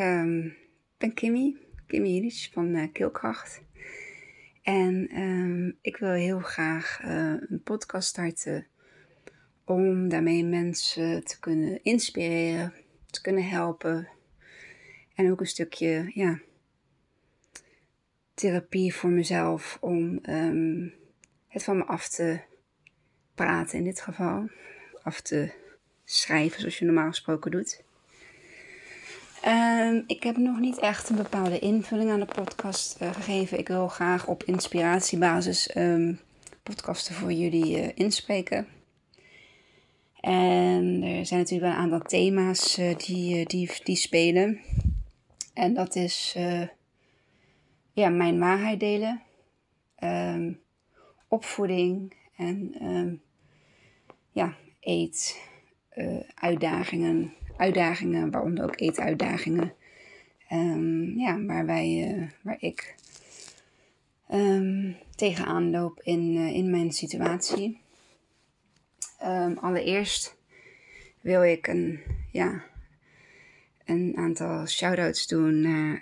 Ik ehm, ben Kimmy, Kimmy Jilic van uh, Keelkracht. En ehm, ik wil heel graag uh, een podcast starten om daarmee mensen te kunnen inspireren, te kunnen helpen. En ook een stukje, ja, therapie voor mezelf om ehm, het van me af te praten in dit geval. Af te schrijven zoals je normaal gesproken doet. Um, ik heb nog niet echt een bepaalde invulling aan de podcast uh, gegeven. Ik wil graag op inspiratiebasis um, podcasten voor jullie uh, inspreken. En er zijn natuurlijk wel een aantal thema's uh, die, die, die spelen. En dat is ja, mijn waarheid delen, um, opvoeding en ja, eet, uitdagingen uitdagingen, waaronder ook eetuitdagingen. Um, ja, waar, wij, uh, waar ik um, tegenaan loop in, uh, in mijn situatie. Um, allereerst wil ik een, ja, een aantal shout-outs doen naar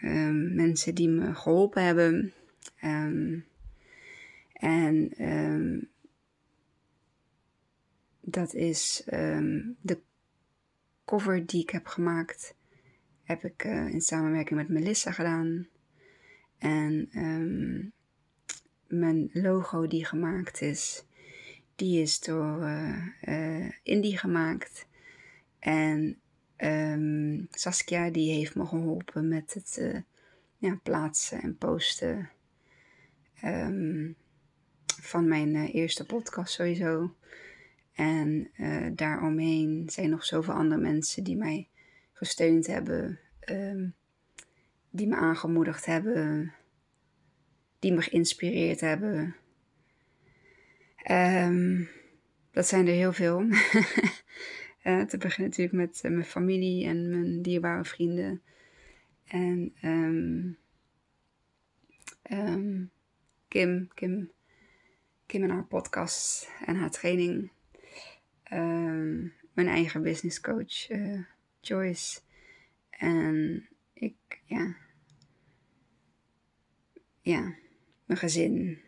mensen die me geholpen hebben. en dat is de cover die ik heb gemaakt, heb ik uh, in samenwerking met Melissa gedaan. En um, mijn logo die gemaakt is, die is door uh, uh, Indie gemaakt. En um, Saskia die heeft me geholpen met het ja, plaatsen en posten um, van mijn eerste podcast sowieso. En uh, daaromheen zijn nog zoveel andere mensen die mij gesteund hebben, um, die me aangemoedigd hebben, die me geïnspireerd hebben. Um, dat zijn er heel veel. uh, te beginnen natuurlijk met uh, mijn familie en mijn dierbare vrienden. En um, Kim, Kim, Kim en haar podcast en haar training um, mijn eigen business coach, uh, Joyce. En ik, ja. Ja, mijn gezin,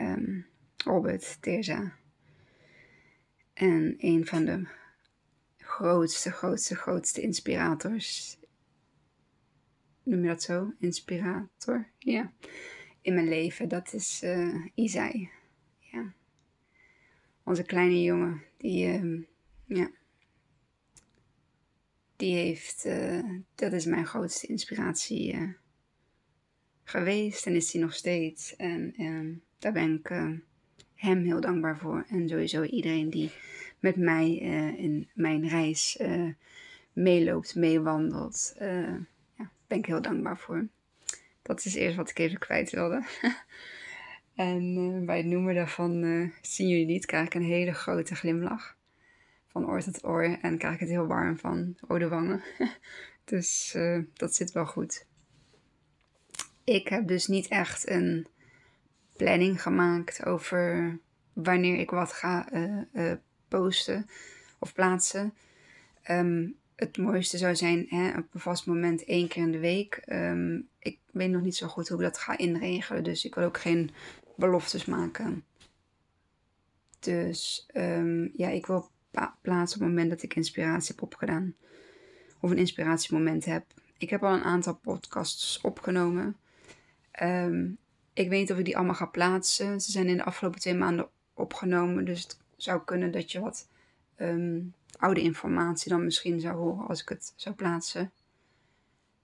um, Robert, Terza. En een van de grootste, grootste, grootste inspirators. Noem je dat zo? Inspirator? Ja. In mijn leven, dat is uh, Isai. Onze kleine jongen die, uh, ja, die heeft, uh, dat is mijn grootste inspiratie uh, geweest en is hij nog steeds. En ehm, daar ben ik eh, hem heel dankbaar voor. En sowieso iedereen die met mij in mijn reis meeloopt, meewandelt. ja, ben ik heel dankbaar voor. Dat is eerst wat ik even kwijt wilde. En bij het noemen daarvan uh, zien jullie niet, krijg ik een hele grote glimlach. Van oor tot oor. En krijg ik het heel warm van rode wangen. dus uh, dat zit wel goed. Ik heb dus niet echt een planning gemaakt over wanneer ik wat ga posten of plaatsen. Um, het mooiste zou zijn hè, op een vast moment één keer in de week. Um, ik weet nog niet zo goed hoe ik dat ga inregelen. Dus ik wil ook geen beloftes maken. Dus um, ja, ik wil plaatsen op het moment dat ik inspiratie heb opgedaan. Of een inspiratiemoment heb. Ik heb al een aantal podcasts opgenomen. Um, ik weet niet of ik die allemaal ga plaatsen. Ze zijn in de afgelopen twee maanden opgenomen. Dus het zou kunnen dat je wat um, oude informatie dan misschien zou horen als ik het zou plaatsen.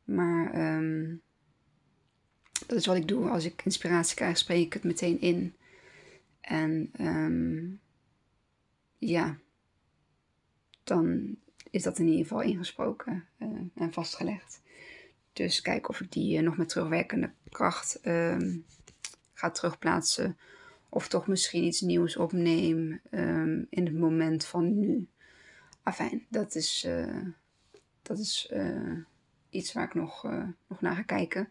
Maar um, dat is wat ik doe. Als ik inspiratie krijg, spreek ik het meteen in. En um, ja, dan is dat in ieder geval ingesproken uh, en vastgelegd. Dus kijk of ik die uh, nog met terugwerkende kracht um, ga terugplaatsen. Of toch misschien iets nieuws opneem um, in het moment van nu. Afijn, dat is, uh, dat is iets waar ik nog, uh, nog naar ga kijken.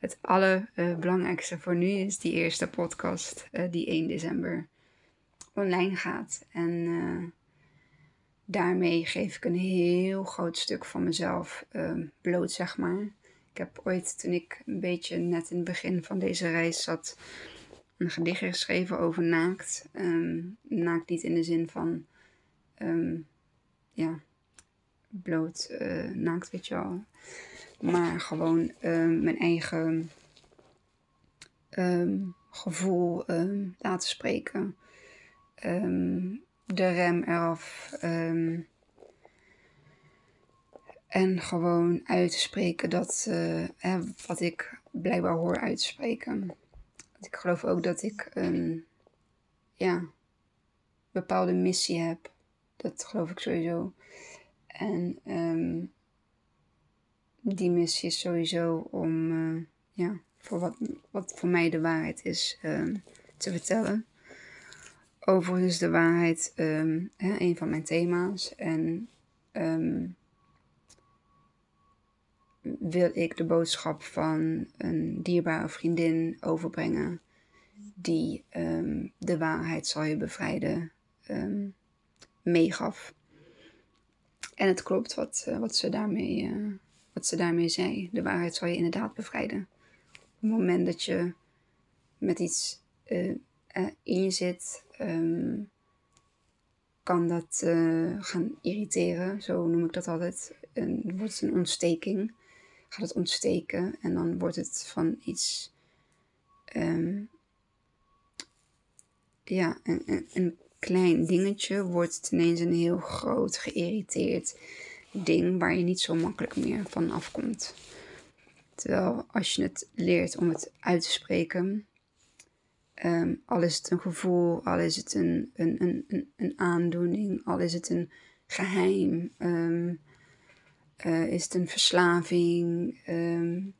Het allerbelangrijkste voor nu is die eerste podcast uh, die 1 december online gaat. En daarmee geef ik een heel groot stuk van mezelf ehm, bloot, zeg maar. Ik heb ooit, toen ik een beetje net in het begin van deze reis zat, een gedicht geschreven over naakt. Um, naakt niet in de zin van, ehm, ja, bloot, uh, naakt, weet je wel. Maar gewoon mijn eigen gevoel laten spreken. de rem eraf. En gewoon uit te spreken dat, uh, wat ik blijkbaar hoor uitspreken. Ik geloof ook dat ik een ja, bepaalde missie heb. Dat geloof ik sowieso. En um, die missie is sowieso om, uh, ja, voor wat, wat voor mij de waarheid is, um, te vertellen. Overigens de waarheid um, hè, een van mijn thema's. En wil ik de boodschap van een dierbare vriendin overbrengen die de waarheid zal je bevrijden meegaf. En het klopt wat, uh, wat, ze daarmee, uh, wat ze daarmee zei. De waarheid zal je inderdaad bevrijden. Op het moment dat je met iets uh, in je zit, um, kan dat gaan irriteren. Zo noem ik dat altijd. En wordt het een ontsteking gaat het ontsteken en dan wordt het van iets, um, ja, een, een, een, klein dingetje wordt ineens een heel groot, geïrriteerd ding waar je niet zo makkelijk meer van afkomt. Terwijl als je het leert om het uit te spreken, um, al is het een gevoel, al is het een, een, een, een, aandoening, al is het een geheim, um, uh, is het een verslaving? Um,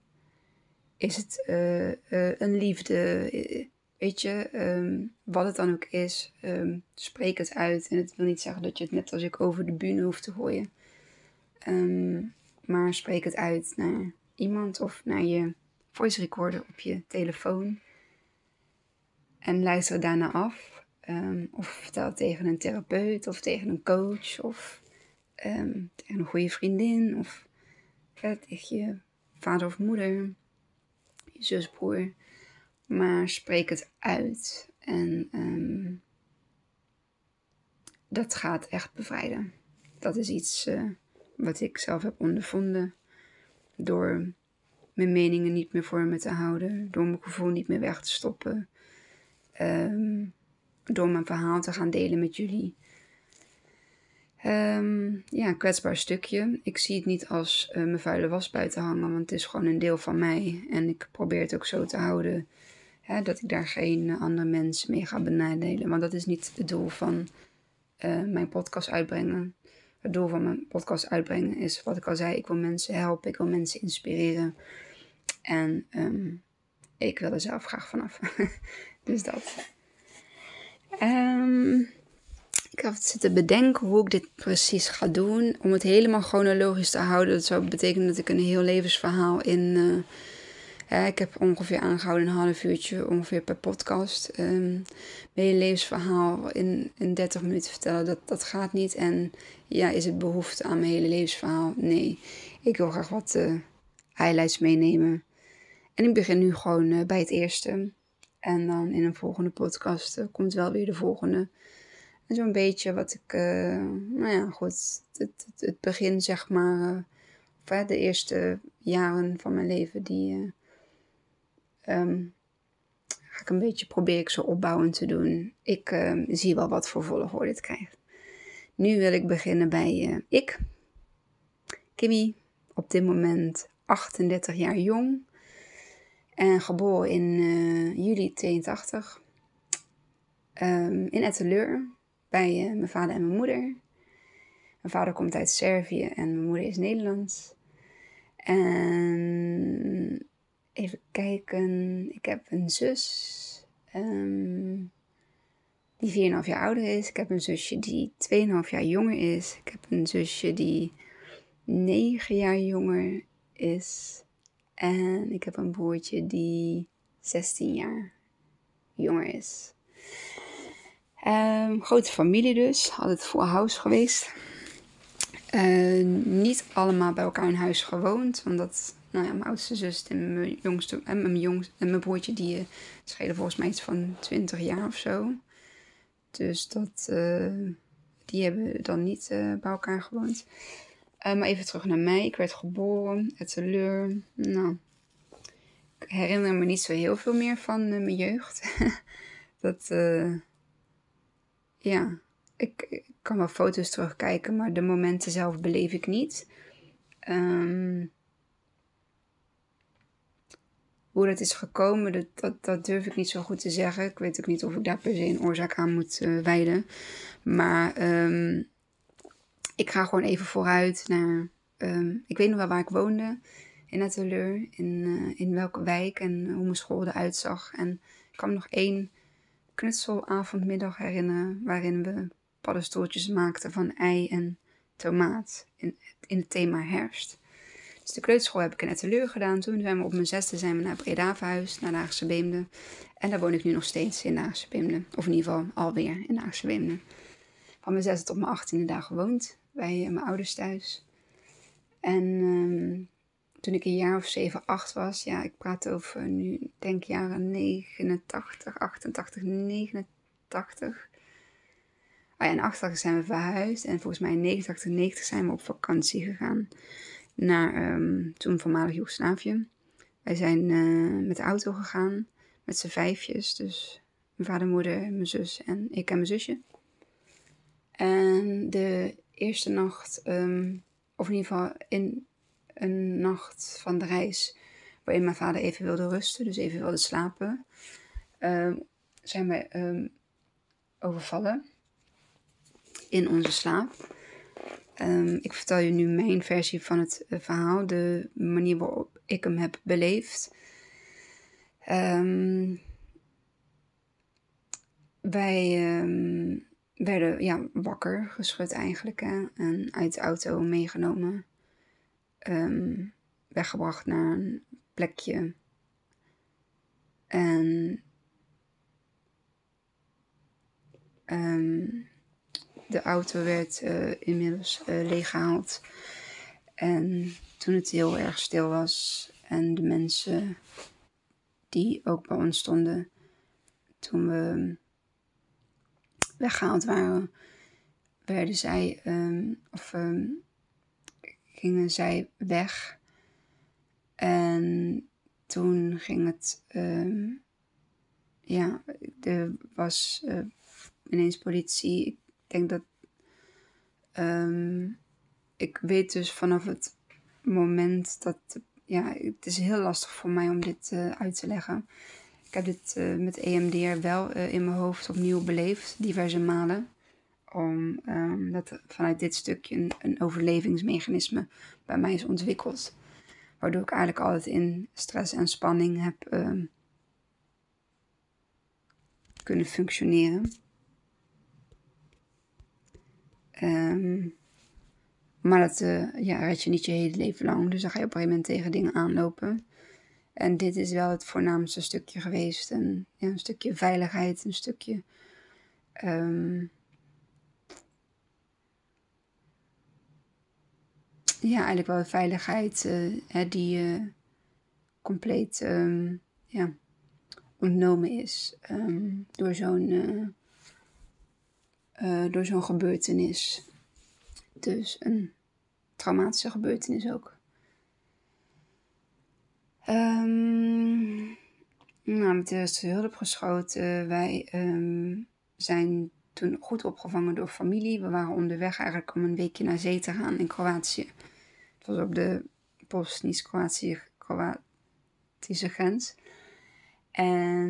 is het uh, uh, een liefde? Weet je, um, wat het dan ook is, um, spreek het uit. En het wil niet zeggen dat je het net als ik over de bühne hoeft te gooien. maar spreek het uit naar iemand of naar je voice recorder op je telefoon. En luister daarna af. of vertel tegen een therapeut of tegen een coach of tegen een goede vriendin of ja, tegen je vader of moeder, je zus, broer. Maar spreek het uit en um, dat gaat echt bevrijden. Dat is iets uh, wat ik zelf heb ondervonden door mijn meningen niet meer voor me te houden, door mijn gevoel niet meer weg te stoppen, um, door mijn verhaal te gaan delen met jullie. Um, ja, een kwetsbaar stukje. Ik zie het niet als uh, mijn vuile was buiten hangen, want het is gewoon een deel van mij. En ik probeer het ook zo te houden hè, dat ik daar geen andere mensen mee ga benadelen. Want dat is niet het doel van uh, mijn podcast uitbrengen. Het doel van mijn podcast uitbrengen is, wat ik al zei, ik wil mensen helpen, ik wil mensen inspireren. En um, ik wil er zelf graag vanaf. dus dat. Um, ik heb zitten bedenken hoe ik dit precies ga doen. Om het helemaal chronologisch te houden. Dat zou betekenen dat ik een heel levensverhaal in. Uh, ik heb ongeveer aangehouden een half uurtje ongeveer per podcast. Mijn hele levensverhaal in, in 30 minuten vertellen, dat, dat gaat niet. En ja, is het behoefte aan mijn hele levensverhaal? Nee. Ik wil graag wat uh, highlights meenemen. En ik begin nu gewoon uh, bij het eerste. En dan in een volgende podcast komt wel weer de volgende zo'n beetje wat ik, nou ja, goed, het, het, begin zeg maar, de eerste jaren van mijn leven, die um, ga ik een beetje, probeer ik zo opbouwend te doen. Ik uh, zie wel wat voor volgorde het krijgt. Nu wil ik beginnen bij ik, Kimmy, op dit moment 38 jaar jong en geboren in juli 82 um, in Etteleur bij uh, mijn vader en mijn moeder. Mijn vader komt uit Servië en mijn moeder is Nederlands. En even kijken, ik heb een zus um, die 4,5 jaar ouder is. Ik heb een zusje die 2,5 jaar jonger is. Ik heb een zusje die 9 jaar jonger is. En ik heb een broertje die 16 jaar jonger is. Um, grote familie dus, altijd full house geweest. Uh, niet allemaal bij elkaar in huis gewoond. Want dat, nou ja, mijn oudste zus en mijn jongste en mijn, jongste, en mijn broertje, die uh, schelen volgens mij iets van 20 jaar of zo. Dus dat, uh, die hebben dan niet bij elkaar gewoond. maar even terug naar mij. Ik werd geboren, het teleur. Nou, ik herinner me niet zo heel veel meer van mijn jeugd. dat, ja, ik, kan wel foto's terugkijken, maar de momenten zelf beleef ik niet. Um, hoe dat is gekomen, dat, dat, dat, durf ik niet zo goed te zeggen. Ik weet ook niet of ik daar per se een oorzaak aan moet uh, wijden. Maar um, ik ga gewoon even vooruit naar. Um, ik weet nog wel waar ik woonde. In Atelier. In, uh, in welke wijk en hoe mijn school eruit zag. En ik kan me nog één knutselavondmiddag herinneren. Waarin we paddenstoeltjes maakte van ei en tomaat in, in het thema herfst. Dus de kleuterschool heb ik in Etteleur gedaan. Toen zijn we op mijn zesde zijn we naar Breda verhuisd, naar Haagse Beemde. En daar woon ik nu nog steeds in Haagse Beemde. Of in ieder geval alweer in Haagse Beemde. Van mijn zesde tot mijn achttiende daar gewoond. Bij mijn ouders thuis. En um, toen ik een jaar of 7, 8 was, ja, ik praat over nu, denk jaren 89, 88, 89. Oh ja, in 88 zijn we verhuisd en volgens mij in 89, 90 zijn we op vakantie gegaan naar um, toen voormalig Joegoslavië. Wij zijn uh, met de auto gegaan, met z'n vijfjes. Dus mijn vader, moeder, mijn zus en ik en mijn zusje. En de eerste nacht, um, of in ieder geval in een nacht van de reis, waarin mijn vader even wilde rusten, dus even wilde slapen, um, zijn wij overvallen in onze slaap. Um, ik vertel je nu mijn versie van het uh, verhaal, de manier waarop ik hem heb beleefd. Um, wij um, werden ja, wakker geschud eigenlijk en uit de auto meegenomen. weggebracht naar een plekje. En de auto werd uh, inmiddels uh, leeggehaald. En toen het heel erg stil was en de mensen die ook bij ons stonden toen we weggehaald waren, werden zij, um, of um, gingen zij weg. En toen ging het, um, ja, er was uh, ineens politie denk dat. Um, ik weet dus vanaf het moment dat. Ja, het is heel lastig voor mij om dit uh, uit te leggen. Ik heb dit uh, met EMDR wel uh, in mijn hoofd opnieuw beleefd, diverse malen. Om um, dat vanuit dit stukje een, een, overlevingsmechanisme bij mij is ontwikkeld. Waardoor ik eigenlijk altijd in stress en spanning heb um, kunnen functioneren. Um, maar dat uh, ja, red je niet je hele leven lang. Dus dan ga je op een gegeven moment tegen dingen aanlopen. En dit is wel het voornaamste stukje geweest. Een, ja, een stukje veiligheid, een stukje. Um, ja, eigenlijk wel veiligheid uh, hè, die uh, compleet um, ja, ontnomen is door zo'n uh, door zo'n gebeurtenis. Dus een traumatische gebeurtenis ook. Um, nou, met de eerste hulp geschoten. Wij um, zijn toen goed opgevangen door familie. We waren onderweg eigenlijk om een weekje naar zee te gaan in Kroatië. Het was op de Bosnisch-Kroatische grens. En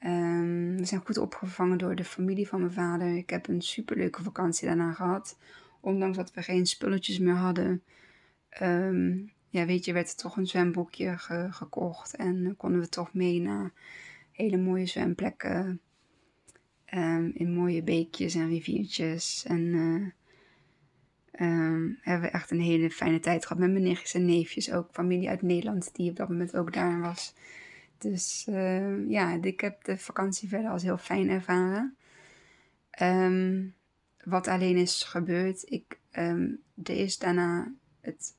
um, we zijn goed opgevangen door de familie van mijn vader. Ik heb een superleuke vakantie daarna gehad. Ondanks dat we geen spulletjes meer hadden. Um, ja, weet je, werd er toch een zwembroekje ge gekocht. En konden we toch mee naar hele mooie zwemplekken. Um, in mooie beekjes en riviertjes. En uh, hebben we echt een hele fijne tijd gehad met mijn nichtjes en neefjes. Ook familie uit Nederland die op dat moment ook daar was. Dus uh, ja, ik heb de vakantie verder als heel fijn ervaren. Um, wat alleen is gebeurd, ik, ehm, er is daarna het,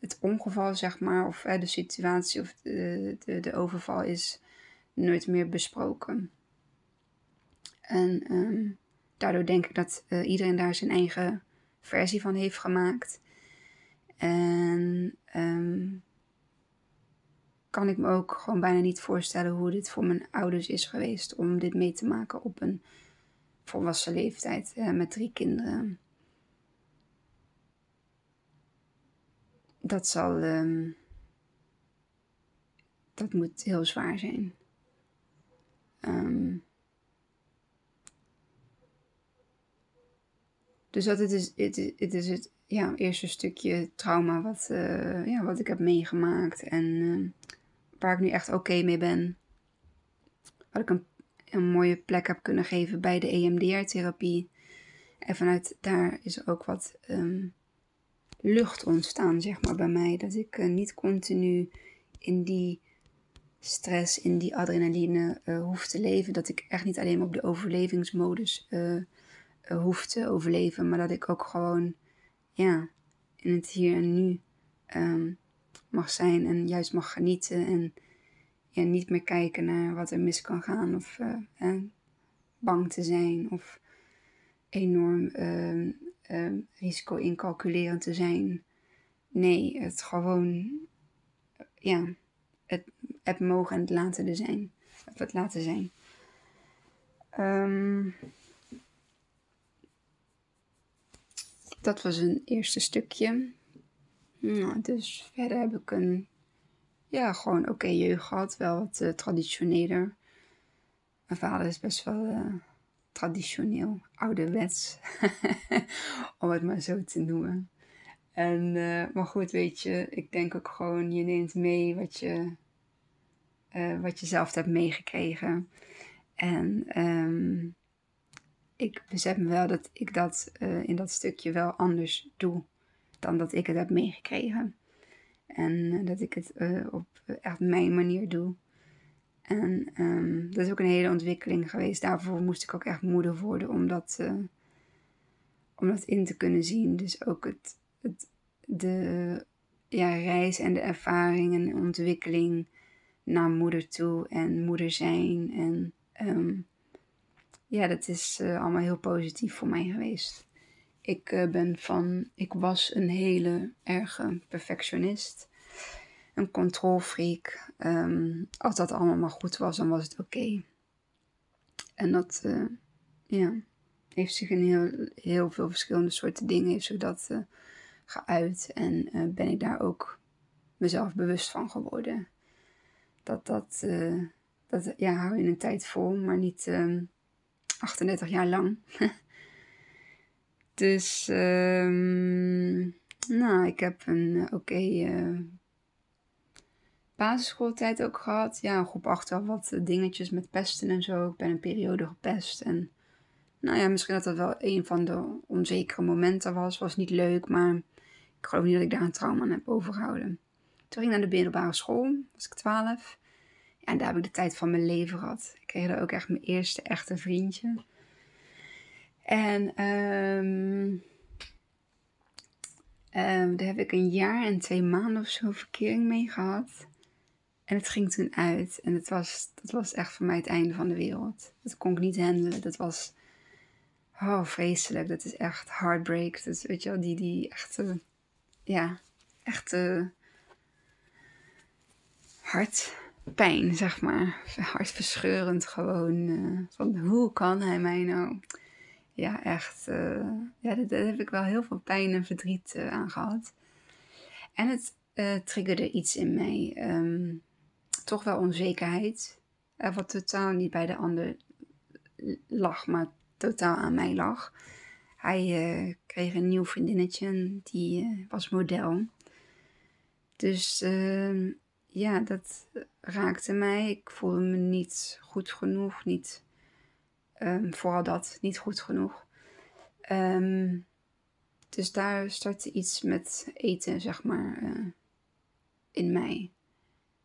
het ongeval, zeg maar, of de situatie of de, de, de, overval is nooit meer besproken. En ehm, daardoor denk ik dat uh, iedereen daar zijn eigen versie van heeft gemaakt. En um, kan ik me ook gewoon bijna niet voorstellen hoe dit voor mijn ouders is geweest om dit mee te maken op een volwassen leeftijd uh, met drie kinderen. Dat zal. Um, dat moet heel zwaar zijn. Um, dus dat het is, het, het is het ja, eerste stukje trauma wat, uh, ja, wat ik heb meegemaakt. En uh, waar ik nu echt oké mee ben. Wat ik een, een mooie plek heb kunnen geven bij de EMDR-therapie. En vanuit daar is ook wat um, lucht ontstaan, zeg maar, bij mij. Dat ik uh, niet continu in die stress, in die adrenaline uh, hoef te leven. Dat ik echt niet alleen op de overlevingsmodus uh, hoef te overleven. Maar dat ik ook gewoon, ja, in het hier en nu um, mag zijn en juist mag genieten en ja, niet meer kijken naar wat er mis kan gaan of uh, bang te zijn of enorm uh, uh, risico incalculerend te zijn. Nee, het gewoon, ja, het, het mogen en het laten er zijn. Of het laten zijn. Um, dat was een eerste stukje. Nou, dus verder heb ik een, ja, gewoon oké jeugd gehad. Wel wat uh, traditioneler. Mijn vader is best wel uh, traditioneel, ouderwets. Om het maar zo te noemen. En, uh, maar goed, weet je, ik denk ook gewoon, je neemt mee wat je, wat je zelf hebt meegekregen. En um, ik besef me wel dat ik dat in dat stukje wel anders doe dan dat ik het heb meegekregen. En eh, dat ik het uh, op echt mijn manier doe. En um, dat is ook een hele ontwikkeling geweest. Daarvoor moest ik ook echt moeder worden om dat, om dat in te kunnen zien. Dus ook het, het, de ja, reis en de ervaring en de ontwikkeling naar moeder toe en moeder zijn. En um, ja, dat is allemaal heel positief voor mij geweest. Ik uh, ben van, ik was een hele erge perfectionist. Een controlfreak. Um, als dat allemaal maar goed was, dan was het oké. En dat, uh, ja, heeft zich in heel, heel veel verschillende soorten dingen, heeft zich dat uh, geuit. En ben ik daar ook mezelf bewust van geworden. Dat dat, dat ja, hou je een tijd vol, maar niet 38 ehm, jaar lang. Dus, um, nou, ik heb een uh, oké uh, basisschooltijd ook gehad. Ja, groep 8 wel wat uh, dingetjes met pesten en zo. Ik ben een periode gepest. En nou ja, misschien dat dat wel een van de onzekere momenten was. Was niet leuk, maar ik geloof niet dat ik daar een trauma aan heb overgehouden. Toen ging ik naar de middelbare school, was ik 12. Ja, en daar heb ik de tijd van mijn leven gehad. Ik kreeg daar ook echt mijn eerste echte vriendje. En um, um, daar heb ik een jaar en twee maanden of zo verkering mee gehad. En het ging toen uit. En het was, dat was echt voor mij het einde van de wereld. Dat kon ik niet handelen. Dat was oh, vreselijk. Dat is echt heartbreak. Dat weet je wel, die, die echte, ja, echte hartpijn, zeg maar. Hartverscheurend gewoon. Uh, van hoe kan hij mij nou ja, echt. Uh, ja, daar, heb ik wel heel veel pijn en verdriet uh, aan gehad. En het uh, triggerde iets in mij. Um, toch wel onzekerheid. wat totaal niet bij de ander lag, maar totaal aan mij lag. Hij kreeg een nieuw vriendinnetje, die was model. Dus ehm, ja, dat raakte mij. Ik voelde me niet goed genoeg, niet Um, vooral dat, niet goed genoeg. Um, dus daar startte iets met eten, zeg maar, uh, in mij.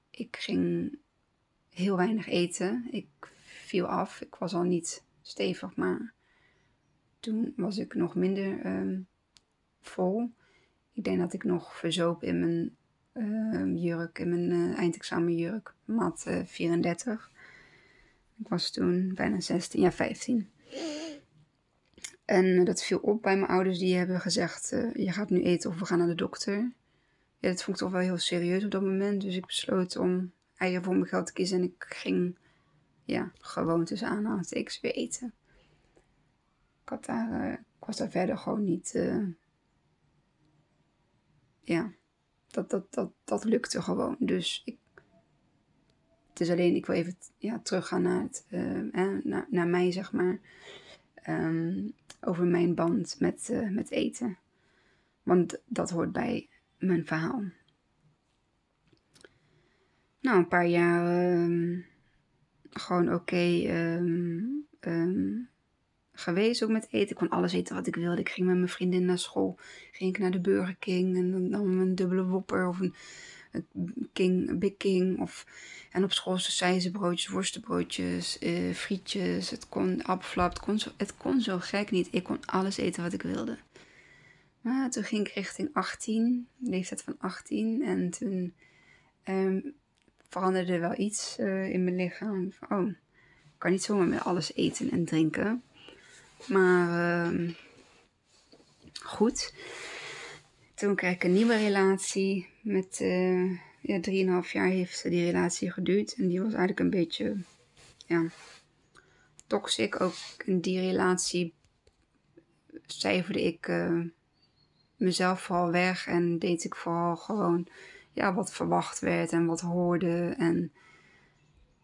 Ik ging heel weinig eten. Ik viel af. Ik was al niet stevig, maar toen was ik nog minder ehm, vol. Ik denk dat ik nog verzoop in mijn ehm, jurk, in mijn uh, eindexamenjurk, maat 34. Ik was toen bijna 16, ja 15. En dat viel op bij mijn ouders, die hebben gezegd: Je gaat nu eten of we gaan naar de dokter. Ja, dat vond ik toch wel heel serieus op dat moment. Dus ik besloot om eieren voor mijn geld te kiezen. En ik ging, ja, gewoon tussen aanhalingstekens weer eten. Ik, uh, ik was daar verder gewoon niet. Ja, dat, dat, dat, dat lukte gewoon. Dus ik. Is alleen, ik wil even ja, teruggaan naar, het, uh, naar, naar mij, zeg maar. Um, over mijn band met, uh, met eten. Want dat hoort bij mijn verhaal. Nou, een paar jaar um, gewoon oké um, geweest ook met eten. Ik kon alles eten wat ik wilde. Ik ging met mijn vriendin naar school. Ging ik naar de Burger King en dan nam een dubbele wopper of een King, Big King. Of, en op school broodjes, worstenbroodjes, uh, frietjes. Het kon appelflap. Het kon, zo, het kon zo gek niet. Ik kon alles eten wat ik wilde. Maar toen ging ik richting 18, leeftijd van 18. En toen um, veranderde er wel iets uh, in mijn lichaam. oh, ik kan niet zomaar met alles eten en drinken. Maar uh, goed. Toen kreeg ik een nieuwe relatie. Met uh, ja, 3,5 jaar heeft die relatie geduurd. En die was eigenlijk een beetje ja, toxic. Ook in die relatie cijferde ik uh, mezelf vooral weg. En deed ik vooral gewoon ja, wat verwacht werd en wat hoorde. En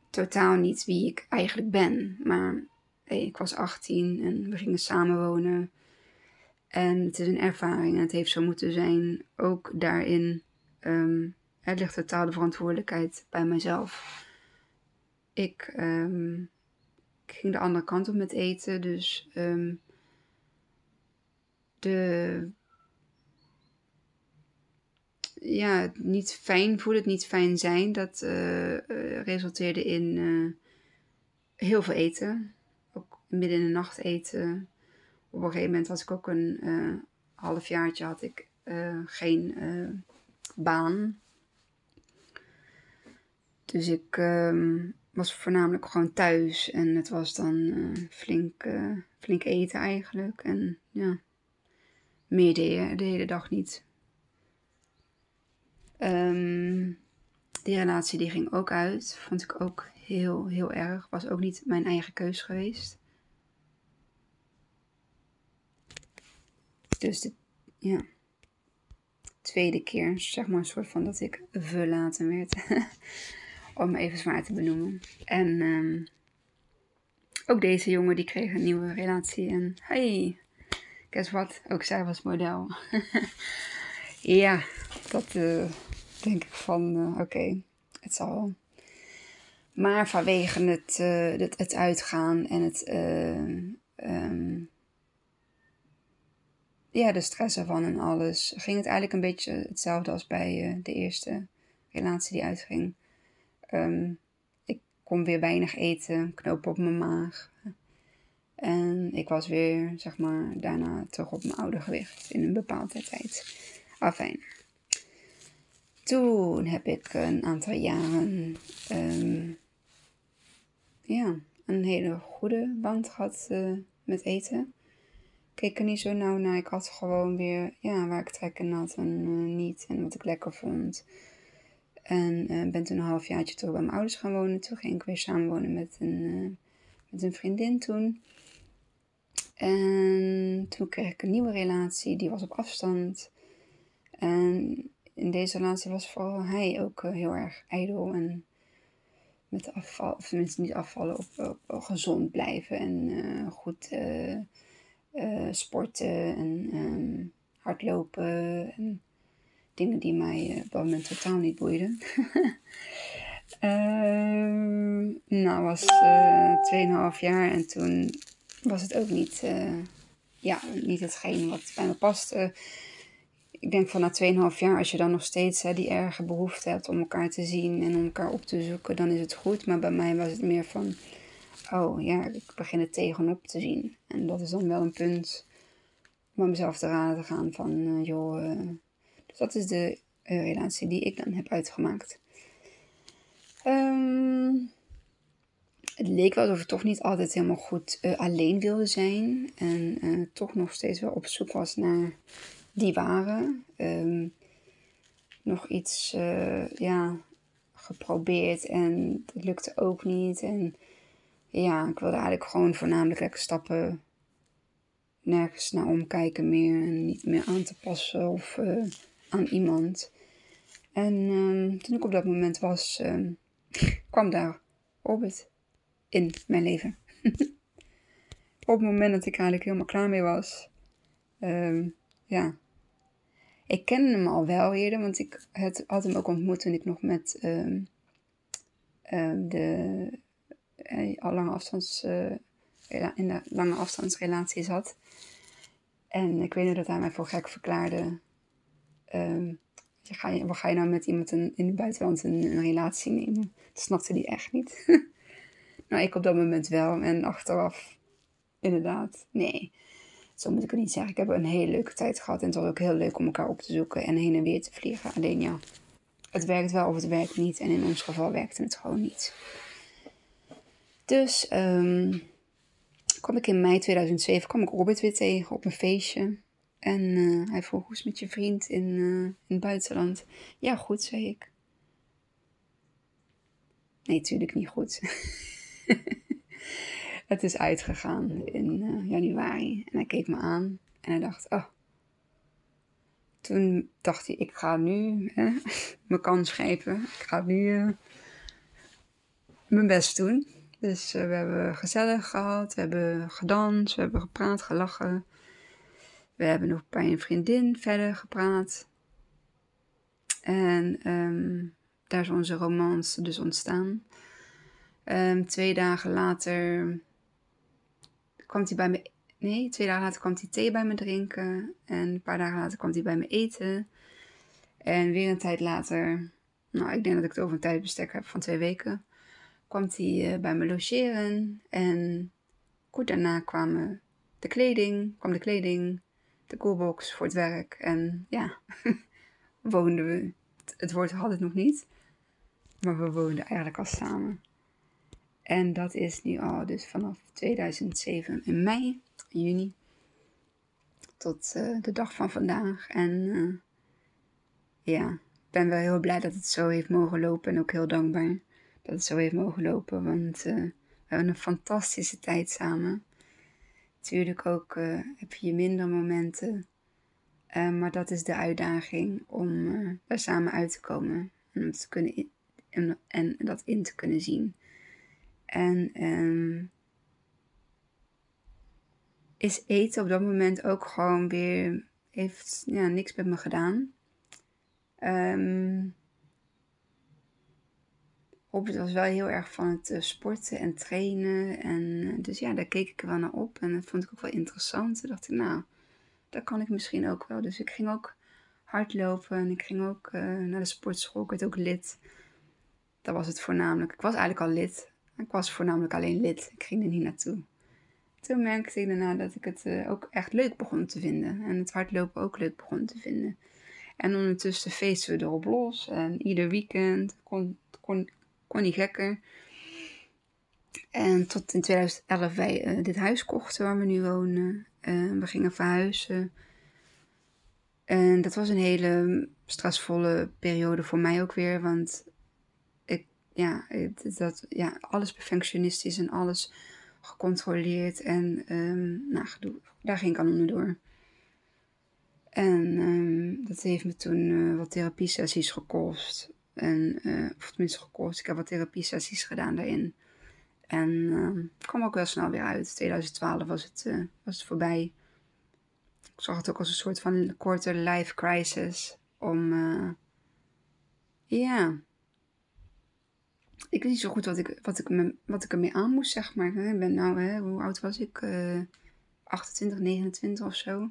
totaal niet wie ik eigenlijk ben. Maar ik was 18 en we gingen samenwonen. En het is een ervaring en het heeft zo moeten zijn. Ook daarin um, er ligt totaal de verantwoordelijkheid bij mezelf. Ik, um, ik, ging de andere kant op met eten, dus um, de ja, het niet fijn voelen, het niet fijn zijn, dat uh, uh, resulteerde in uh, heel veel eten. Ook midden in de nacht eten. Op een gegeven moment was ik ook een halfjaartje had ik geen baan. Dus ik um, was voornamelijk gewoon thuis en het was dan flink, flink eten eigenlijk. En ja, meer de hele dag niet. Um, die relatie die ging ook uit. Vond ik ook heel, heel erg. Was ook niet mijn eigen keus geweest. Dus de ja, tweede keer, zeg maar, een soort van dat ik verlaten werd. Om even zwaar te benoemen. En um, ook deze jongen die kreeg een nieuwe relatie. En hey, guess what? Ook zij was model. ja, dat, uh, denk ik van uh, oké, het zal. Maar vanwege het, uh, het, het, uitgaan en het. Um, ja, de stress ervan en alles. Ging het eigenlijk een beetje hetzelfde als bij de eerste relatie die uitging. Um, ik kon weer weinig eten, knoop op mijn maag. En ik was weer, zeg maar, daarna terug op mijn oude gewicht in een bepaalde tijd. Afijn. Toen heb ik een aantal jaren um, ja, een hele goede band gehad uh, met eten. Keek er niet zo nauw naar. Ik had gewoon weer ja, waar ik trek in had en uh, niet. En wat ik lekker vond. En uh, ben toen een halfjaartje terug bij mijn ouders gaan wonen. Toen ging ik weer samenwonen met een, met een vriendin toen. En toen kreeg ik een nieuwe relatie. Die was op afstand. En in deze relatie was vooral hij ook heel erg ijdel en met afval, of tenminste niet afvallen, op, op, gezond blijven en goed uh, sporten en um, hardlopen en dingen die mij op dat moment totaal niet boeiden. Ehm, nou, was 2,5 jaar en toen was het ook niet, ja, niet hetgeen wat bij me paste ik denk van na 2,5 jaar, als je dan nog steeds hè, die erge behoefte hebt om elkaar te zien en om elkaar op te zoeken, dan is het goed. Maar bij mij was het meer van, oh ja, ik begin het tegenop te zien. En dat is dan wel een punt om mezelf te raden te gaan van, uh, joh, uh, dus dat is de uh, relatie die ik dan heb uitgemaakt. Um, het leek wel alsof ik toch niet altijd helemaal goed alleen wilde zijn. En toch nog steeds wel op zoek was naar die waren. Um, nog iets, ja, geprobeerd en het lukte ook niet. En ja, ik wilde eigenlijk gewoon voornamelijk lekker stappen. Nergens naar omkijken meer en niet meer aan te passen of uh, aan iemand. En um, toen ik op dat moment was, um, kwam daar Robert in mijn leven. op het moment dat ik eigenlijk helemaal klaar mee was, um, ja, ik kende hem al wel eerder, want ik had hem ook ontmoet toen ik nog met uh, uh, de uh, lange afstands, eh, in de lange afstandsrelatie zat. En ik weet nog dat hij mij voor gek verklaarde. Ehm, ga je, wat ga je nou met iemand in, in het buitenland een, een relatie nemen? Dat snapte hij echt niet. nou, ik op dat moment wel. En achteraf, inderdaad, nee zo moet ik het niet zeggen. Ik heb een hele leuke tijd gehad. En het was ook heel leuk om elkaar op te zoeken en heen en weer te vliegen. Alleen ja, het werkt wel of het werkt niet. En in ons geval werkte het gewoon niet. Dus um, kwam ik in mei 2007 kwam ik Robert weer tegen op een feestje. En uh, hij vroeg, hoe is met je vriend in, uh, in het buitenland? Ja, goed, zei ik. Nee, natuurlijk niet goed. Het is uitgegaan in uh, januari. En hij keek me aan en hij dacht, oh. Toen dacht hij, ik ga nu hè, mijn kans grijpen. Ik ga nu mijn best doen. Dus uh, we hebben gezellig gehad, we hebben gedanst, we hebben gepraat, gelachen. We hebben nog bij een vriendin verder gepraat. En um, daar is onze romance dus ontstaan. Um, twee dagen later kwam hij bij me. Nee, twee dagen later kwam hij thee bij me drinken. En een paar dagen later kwam hij bij me eten. En weer een tijd later, nou, ik denk dat ik het over een tijdbestek heb van twee weken, kwam hij uh, bij me logeren. En kort daarna kwamen de kleding, kwam de kleding, de coolbox voor het werk. En ja, woonden we. Het woord had het nog niet. Maar we woonden eigenlijk al samen. En dat is nu al dus vanaf 2007 in mei, juni, tot uh, de dag van vandaag. En uh, ja, ik ben wel heel blij dat het zo heeft mogen lopen en ook heel dankbaar dat het zo heeft mogen lopen. Want uh, we hebben een fantastische tijd samen. Natuurlijk ook heb je minder momenten. maar dat is de uitdaging om er samen uit te komen. En, om te kunnen en dat in te kunnen zien. En um, is eten op dat moment ook gewoon weer, heeft ja, niks met me gedaan. Um, Robert was wel heel erg van het uh, sporten en trainen. En uh, dus ja, daar keek ik wel naar op. En dat vond ik ook wel interessant. Toen dacht ik, nou, dat kan ik misschien ook wel. Dus ik ging ook hardlopen en ik ging ook uh, naar de sportschool. Ik werd ook lid. Dat was het voornamelijk. Ik was eigenlijk al lid. Ik was voornamelijk alleen lid. Ik ging er niet naartoe. Toen merkte ik daarna dat ik het ook echt leuk begon te vinden. En het hardlopen ook leuk begon te vinden. En ondertussen feesten we erop los. En ieder weekend kon, kon, kon niet gekker. En tot in 2011 wij uh, dit huis kochten waar we nu wonen. Uh, we gingen verhuizen. En dat was een hele stressvolle periode voor mij ook weer. Want ja, dat, ja, alles perfectionistisch en alles gecontroleerd. En um, nou, daar ging ik aan onderdoor. En um, dat heeft me toen uh, wat therapiesessies gekost. En, uh, of tenminste gekost. Ik heb wat therapiesessies gedaan daarin. En uh, kwam ook wel snel weer uit. 2012 was het, uh, was het voorbij. Ik zag het ook als een soort van korte life crisis. Om, ja, ik weet niet zo goed wat ik, wat ik, me, wat ik ermee aan moest, zeg maar. Ik ben nou, hè, hoe oud was ik? Uh, 28, 29 of zo.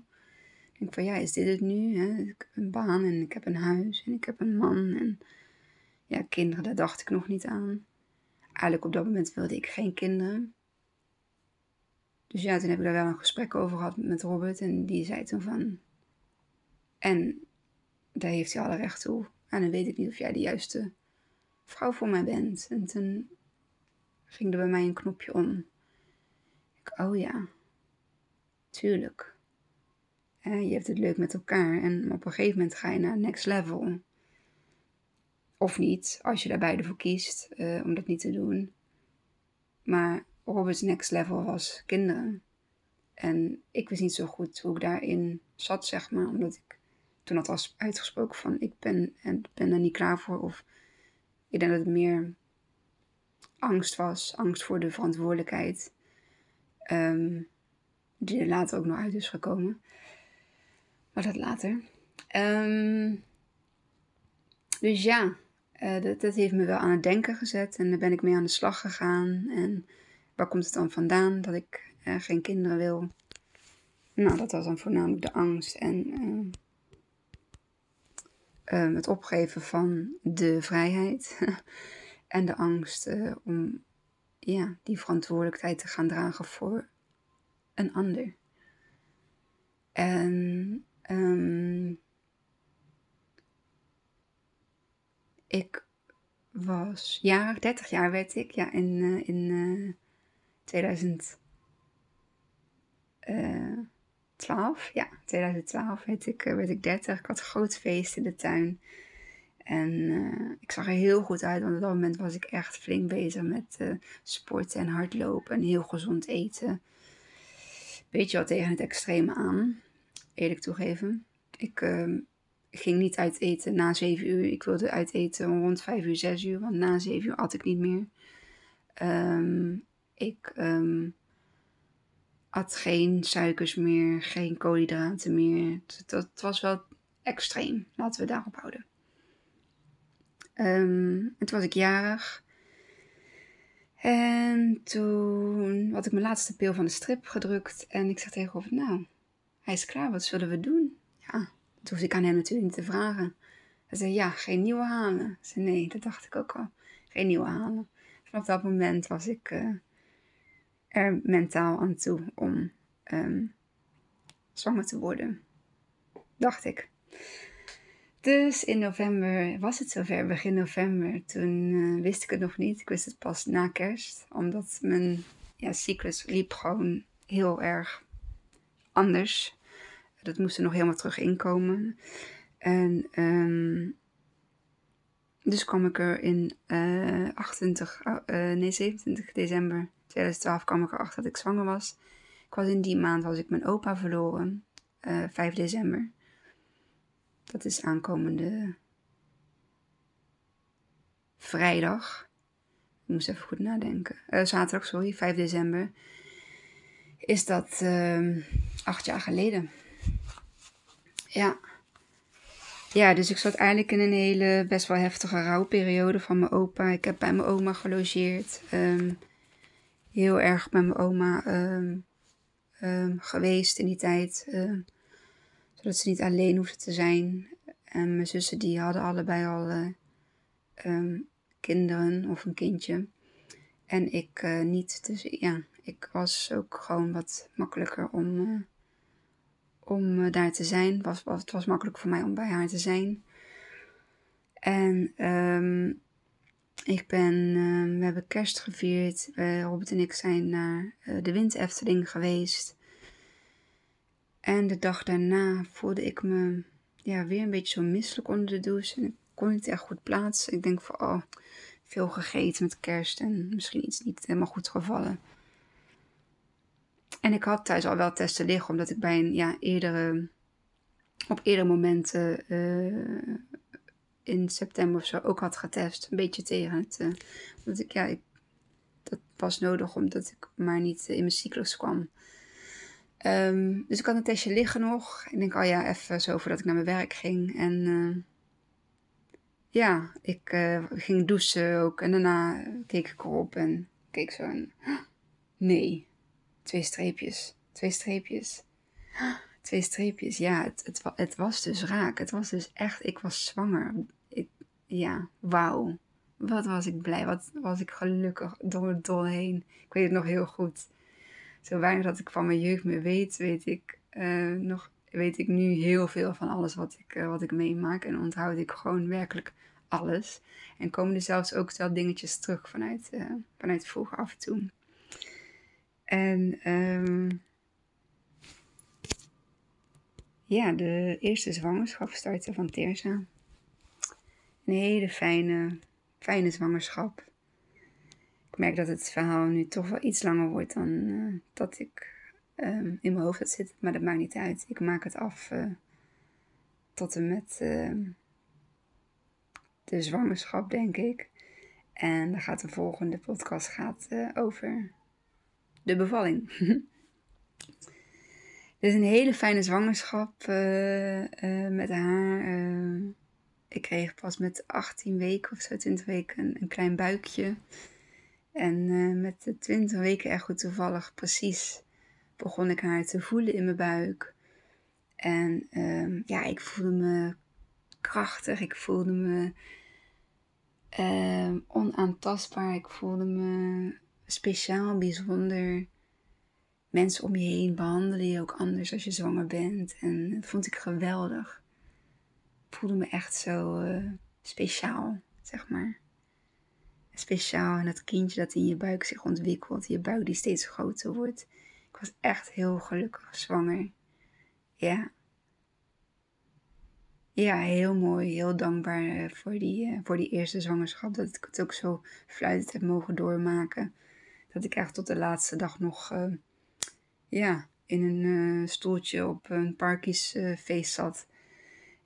Ik denk van, ja, is dit het nu? Hè? Ik heb een baan en ik heb een huis en ik heb een man. En ja, kinderen, daar dacht ik nog niet aan. eigenlijk op dat moment wilde ik geen kinderen. Dus ja, toen heb ik daar wel een gesprek over gehad met Robert. En die zei toen van... En daar heeft hij alle recht toe. En dan weet ik niet of jij de juiste vrouw voor mij bent. En toen ging er bij mij een knopje om. Ik, oh ja, tuurlijk. je hebt het leuk met elkaar en op een gegeven moment ga je naar next level. Of niet, als je daar beide voor kiest uh, om dat niet te doen. Maar Robert's next level was kinderen. En ik wist niet zo goed hoe ik daarin zat, zeg maar. Omdat ik toen had was uitgesproken van ik ben, en ben er niet klaar voor. Of ik denk dat het meer angst was. Angst voor de verantwoordelijkheid. Ehm, die er later ook nog uit is gekomen. Maar dat later. Ehm, dus ja, uh, dat, heeft me wel aan het denken gezet. En daar ben ik mee aan de slag gegaan. En waar komt het dan vandaan dat ik uh, geen kinderen wil? Nou, dat was dan voornamelijk de angst en uh, het opgeven van de vrijheid. en de angst om ja, die verantwoordelijkheid te gaan dragen voor een ander. En um, ik was jarig, 30 jaar werd ik, ja, in, uh, in uh, 2012. Ja, 2012 werd ik, werd ik 30. Ik had een groot feest in de tuin. En ik zag er heel goed uit, want op dat moment was ik echt flink bezig met uh, sporten en hardlopen en heel gezond eten. Beetje wat tegen het extreme aan, eerlijk toegeven. Ik uh, ging niet uit eten na 7 uur. Ik wilde uit eten rond 5 uur, 6 uur, want na 7 uur at ik niet meer. Um, ik um, at geen suikers meer, geen koolhydraten meer. Dat, was wel extreem, laten we daarop houden. Um, en toen was ik jarig. En toen had ik mijn laatste pil van de strip gedrukt. En ik zeg tegenover, nou, hij is klaar, wat zullen we doen? Ja, hoefde ik aan hem natuurlijk niet te vragen. Hij zei, ja, geen nieuwe halen. Ik zei, nee, dat dacht ik ook al. Geen nieuwe halen. Vanaf dat moment was ik uh, er mentaal aan toe om um, zwanger te worden. Dacht ik. Dus in november was het zover, begin november. Toen uh, wist ik het nog niet. Ik wist het pas na kerst. Omdat mijn ja, cyclus liep gewoon heel erg anders. Dat moest er nog helemaal terug inkomen. En um, dus kwam ik er in uh, 28, uh, nee, 27 december 2012 kwam ik erachter dat ik zwanger was. Ik was in die maand was ik mijn opa verloren. Uh, eh, 5 december. Dat is aankomende vrijdag. Ik moest even goed nadenken. Zaterdag, sorry, 5 december. Is dat uh, acht jaar geleden. Ja. Ja, dus ik zat eigenlijk in een hele best wel heftige rouwperiode van mijn opa. Ik heb bij mijn oma gelogeerd. Um, heel erg met mijn oma um, um, geweest in die tijd. Zodat ze niet alleen hoefde te zijn. En mijn zussen die hadden allebei al uh, kinderen of een kindje. En ik uh, niet. Dus ja, ik was ook gewoon wat makkelijker om, uh, om uh, daar te zijn. Was, het was makkelijk voor mij om bij haar te zijn. En um, ik ben, uh, we hebben kerst gevierd. Uh, Robert en ik zijn naar uh, de Wind Efteling geweest. En de dag daarna voelde ik me ja, weer een beetje zo misselijk onder de douche. En ik kon niet echt goed plaatsen. Ik denk van, oh, veel gegeten met kerst en misschien iets niet helemaal goed gevallen. En ik had thuis al wel testen liggen, omdat ik bij een ja, eerdere, op eerdere momenten in september of zo ook had getest. Een beetje tegen het. Uh, ik, ja, ik, dat was nodig omdat ik maar niet in mijn cyclus kwam. Um, dus ik had een testje liggen nog. Ik denk, oh ja, even zo voordat ik naar mijn werk ging. En uh, ja, ik ging douchen ook. En daarna keek ik erop en keek zo en... Nee, twee streepjes. Twee streepjes. Twee streepjes, ja, het, het, was dus raak. Het was dus echt, ik was zwanger ja, wauw. wat was ik blij, wat was ik gelukkig door het dol heen. Ik weet het nog heel goed. Zo weinig dat ik van mijn jeugd meer weet, weet ik, uh, nog, weet ik nu heel veel van alles wat ik, uh, wat ik meemaak. En onthoud ik gewoon werkelijk alles. En komen er zelfs ook wel dingetjes terug vanuit, uh, vanuit vroeger af en toe. En um, ja, de eerste zwangerschap startte van Teersa. Een hele fijne, fijne zwangerschap. Ik merk dat het verhaal nu toch wel iets langer wordt dan uh, dat ik um, in mijn hoofd had zitten. Maar dat maakt niet uit. Ik maak het af uh, tot en met uh, de zwangerschap, denk ik. En dan gaat de volgende podcast gaat, over de bevalling. Dit is een hele fijne zwangerschap met haar ik kreeg pas met 18 weken of zo, 20 weken, een, klein buikje. En met de 20 weken echt goed toevallig precies begon ik haar te voelen in mijn buik. En uh, ja, ik voelde me krachtig, ik voelde me uh, onaantastbaar, ik voelde me speciaal, bijzonder. Mensen om je heen behandelen je ook anders als je zwanger bent. En dat vond ik geweldig voelde me echt zo uh, speciaal, zeg maar. Speciaal en dat kindje dat in je buik zich ontwikkelt, je buik die steeds groter wordt. Ik was echt heel gelukkig zwanger. Ja. Ja, heel mooi, heel dankbaar uh, voor, die, uh, voor die eerste zwangerschap. Dat ik het ook zo fluitend heb mogen doormaken. Dat ik echt tot de laatste dag nog ja, in een stoeltje op een parkiesfeest zat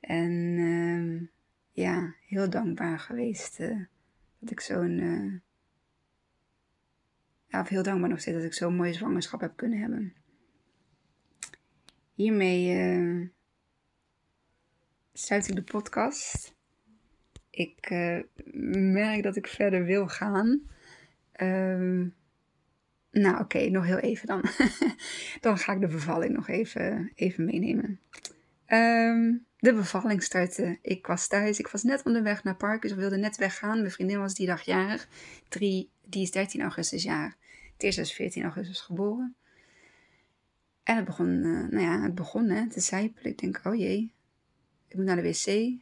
en uh, ja, heel dankbaar geweest uh, dat ik zo'n. Ja, of heel dankbaar nog steeds dat ik zo'n mooie zwangerschap heb kunnen hebben. Hiermee sluit ik de podcast. Ik merk dat ik verder wil gaan. Ehm, nou, oké, nog heel even dan. dan ga ik de bevalling nog even, even meenemen. Um, de bevalling startte. Ik was thuis. Ik was net onderweg naar Parkes. Ik wilde net weggaan. Mijn vriendin was die dag jarig. Die is 13 augustus jaar. Teersa is 14 augustus geboren. En het begon, uh, nou ja, het begon hè, te zijpelen. Ik denk, oh jee, ik moet naar de wc.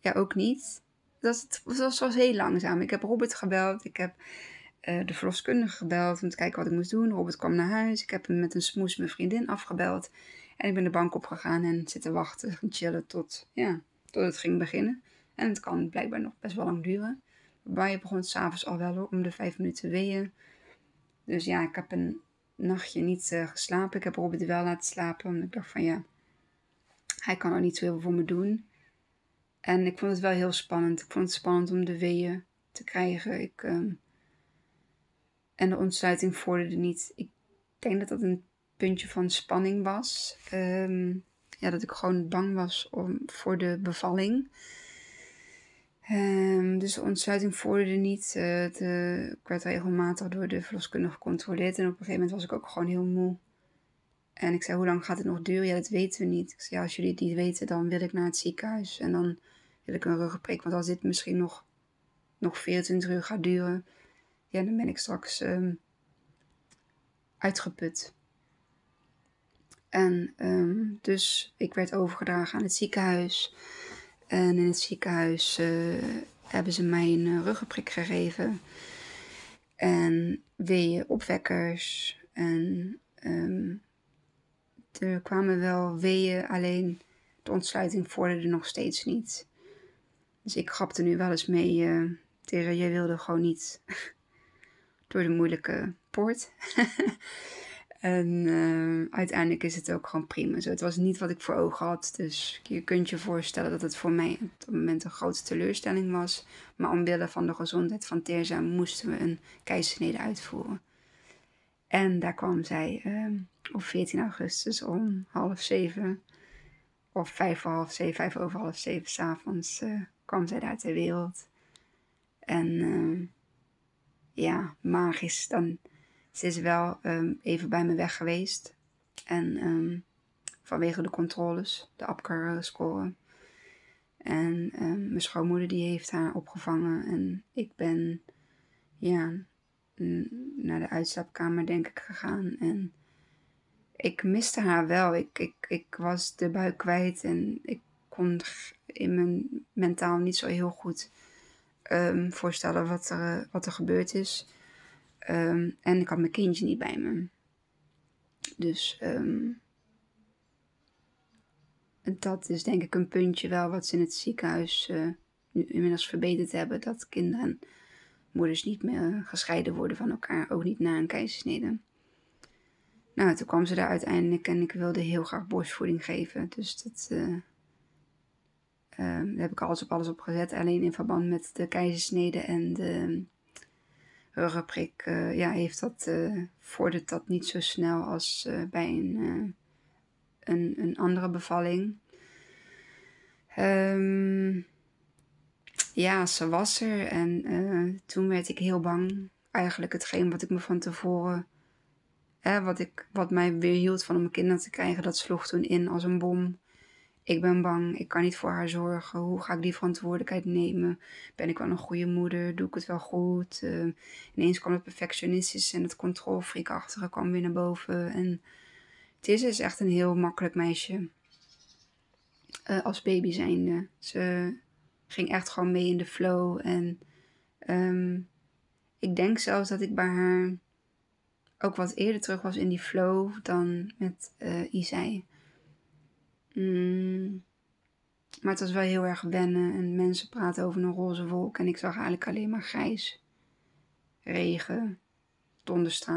Ja, ook niet. Dat was, was, was heel langzaam. Ik heb Robert gebeld. Ik heb uh, de verloskundige gebeld om te kijken wat ik moest doen. Robert kwam naar huis. Ik heb hem met een smoes mijn vriendin afgebeld. En ik ben de bank opgegaan en zitten wachten en chillen tot, ja, tot het ging beginnen. En het kan blijkbaar nog best wel lang duren. Bij je begon s'avonds al wel om de vijf minuten weeën. Dus ja, ik heb een nachtje niet uh, geslapen. Ik heb Robert wel laten slapen. Omdat ik dacht van ja, hij kan er niet zo heel veel voor me doen. En ik vond het wel heel spannend. Ik vond het spannend om de weeën te krijgen. Ik, um, en de ontsluiting vorderde niet. Ik denk dat dat een puntje van spanning was. Um, ja, dat ik gewoon bang was om, voor de bevalling. Um, dus de ontsluiting vorderde niet. Uh, de, ik werd regelmatig door de verloskundige gecontroleerd. En op een gegeven moment was ik ook gewoon heel moe. En ik zei, hoe lang gaat het nog duren? Ja, dat weten we niet. Ik zei, ja, als jullie het niet weten, dan wil ik naar het ziekenhuis. En dan wil ik een ruggenprik. Want als dit misschien nog, nog 24 uur gaat duren, ja, dan ben ik straks um, uitgeput. En um, dus ik werd overgedragen aan het ziekenhuis. En in het ziekenhuis uh, hebben ze mij een uh, ruggenprik gegeven. En weeën opwekkers. En um, er kwamen wel weeën, alleen de ontsluiting vorderde nog steeds niet. Dus ik grapte nu wel eens mee uh, tegen, jij wilde gewoon niet door de moeilijke poort. En uh, uiteindelijk is het ook gewoon prima. Zo, het was niet wat ik voor ogen had. Dus je kunt je voorstellen dat het voor mij op dat moment een grote teleurstelling was. Maar omwille van de gezondheid van Terza moesten we een keizersnede uitvoeren. En daar kwam zij uh, op 14 augustus om half zeven. Of vijf voor half zeven, vijf over half zeven s'avonds uh, kwam zij daar ter wereld. En uh, ja, magisch. Dan ze is wel um, even bij me weg geweest. En um, vanwege de controles, de APCAR-score. En ehm, mijn schoonmoeder die heeft haar opgevangen. En ik ben ja, naar de uitslaapkamer denk ik gegaan. En ik miste haar wel. Ik, ik, ik was de buik kwijt en ik kon in mijn mentaal niet zo heel goed um, voorstellen wat er, wat er gebeurd is. Ehm, en ik had mijn kindje niet bij me. Dus um, dat is denk ik een puntje wel wat ze in het ziekenhuis uh, nu inmiddels verbeterd hebben. Dat kinderen en moeders niet meer gescheiden worden van elkaar. Ook niet na een keizersnede. Nou, toen kwam ze daar uiteindelijk en ik wilde heel graag borstvoeding geven. Dus dat, uh, daar heb ik alles op alles op gezet. Alleen in verband met de keizersnede en de ruggenprik uh, ja, heeft dat, vordert dat niet zo snel als bij een, een, een, andere bevalling. Um, ja, ze was er en toen werd ik heel bang. Eigenlijk hetgeen wat ik me van tevoren wat, ik, wat mij weerhield van om kinderen te krijgen, dat sloeg toen in als een bom. Ik ben bang, ik kan niet voor haar zorgen. Hoe ga ik die verantwoordelijkheid nemen? Ben ik wel een goede moeder? Doe ik het wel goed? Uh, ineens kwam het perfectionistisch en het controlfreakachtige kwam weer naar boven. En is echt een heel makkelijk meisje. Uh, als baby zijnde. Ze ging echt gewoon mee in de flow. En um, ik denk zelfs dat ik bij haar ook wat eerder terug was in die flow dan met uh, Isai. Mm. Maar het was wel heel erg wennen en mensen praten over een roze wolk en ik zag eigenlijk alleen maar grijs. Regen,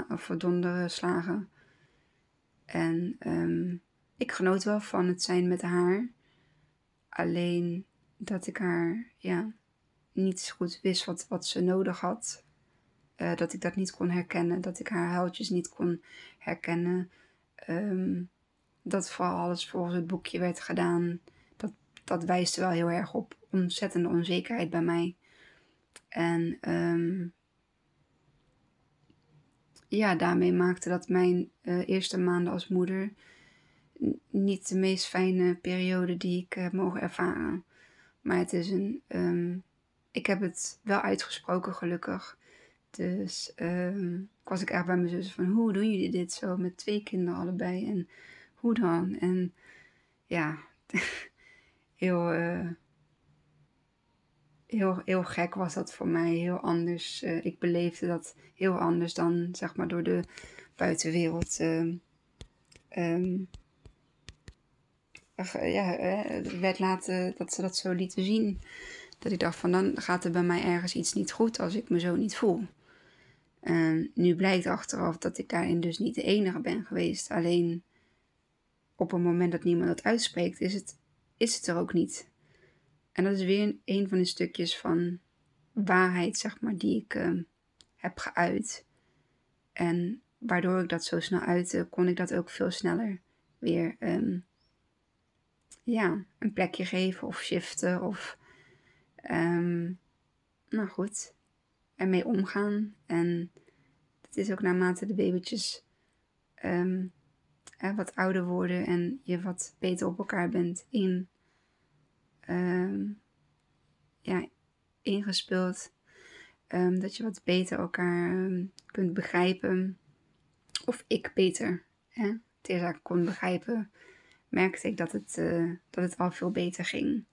of donderslagen. En um, ik genoot wel van het zijn met haar. Alleen dat ik haar ja, niet goed wist wat, wat ze nodig had. Uh, dat ik dat niet kon herkennen, dat ik haar huiltjes niet kon herkennen. Um, dat vooral alles volgens het boekje werd gedaan. Dat, dat wijst wel heel erg op ontzettende onzekerheid bij mij. En um, ja, daarmee maakte dat mijn uh, eerste maanden als moeder niet de meest fijne periode die ik heb mogen ervaren. Maar het is een. Um, ik heb het wel uitgesproken, gelukkig. Dus um, was ik echt bij mijn zus van hoe doen jullie dit zo met twee kinderen allebei en hoe dan? En ja, heel, uh, heel, heel gek was dat voor mij, heel anders. Uh, ik beleefde dat heel anders dan zeg maar door de buitenwereld. Uh, um, ja, werd laten dat ze dat zo lieten zien. Dat ik dacht van dan gaat er bij mij ergens iets niet goed als ik me zo niet voel. En nu blijkt achteraf dat ik daarin dus niet de enige ben geweest. Alleen op het moment dat niemand dat uitspreekt, is het, is het er ook niet. En dat is weer een van de stukjes van waarheid, zeg maar, die ik uh, heb geuit. En waardoor ik dat zo snel uitte, kon ik dat ook veel sneller weer um, ja, een plekje geven of shiften of um, nou goed, ermee omgaan. En het is ook naarmate de babytjes um, wat ouder worden en je wat beter op elkaar bent in, um, ja, ingespeeld. Um, dat je wat beter elkaar kunt begrijpen. Of ik beter hè, tegen kon begrijpen. Merkte ik dat het, uh, dat het al veel beter ging.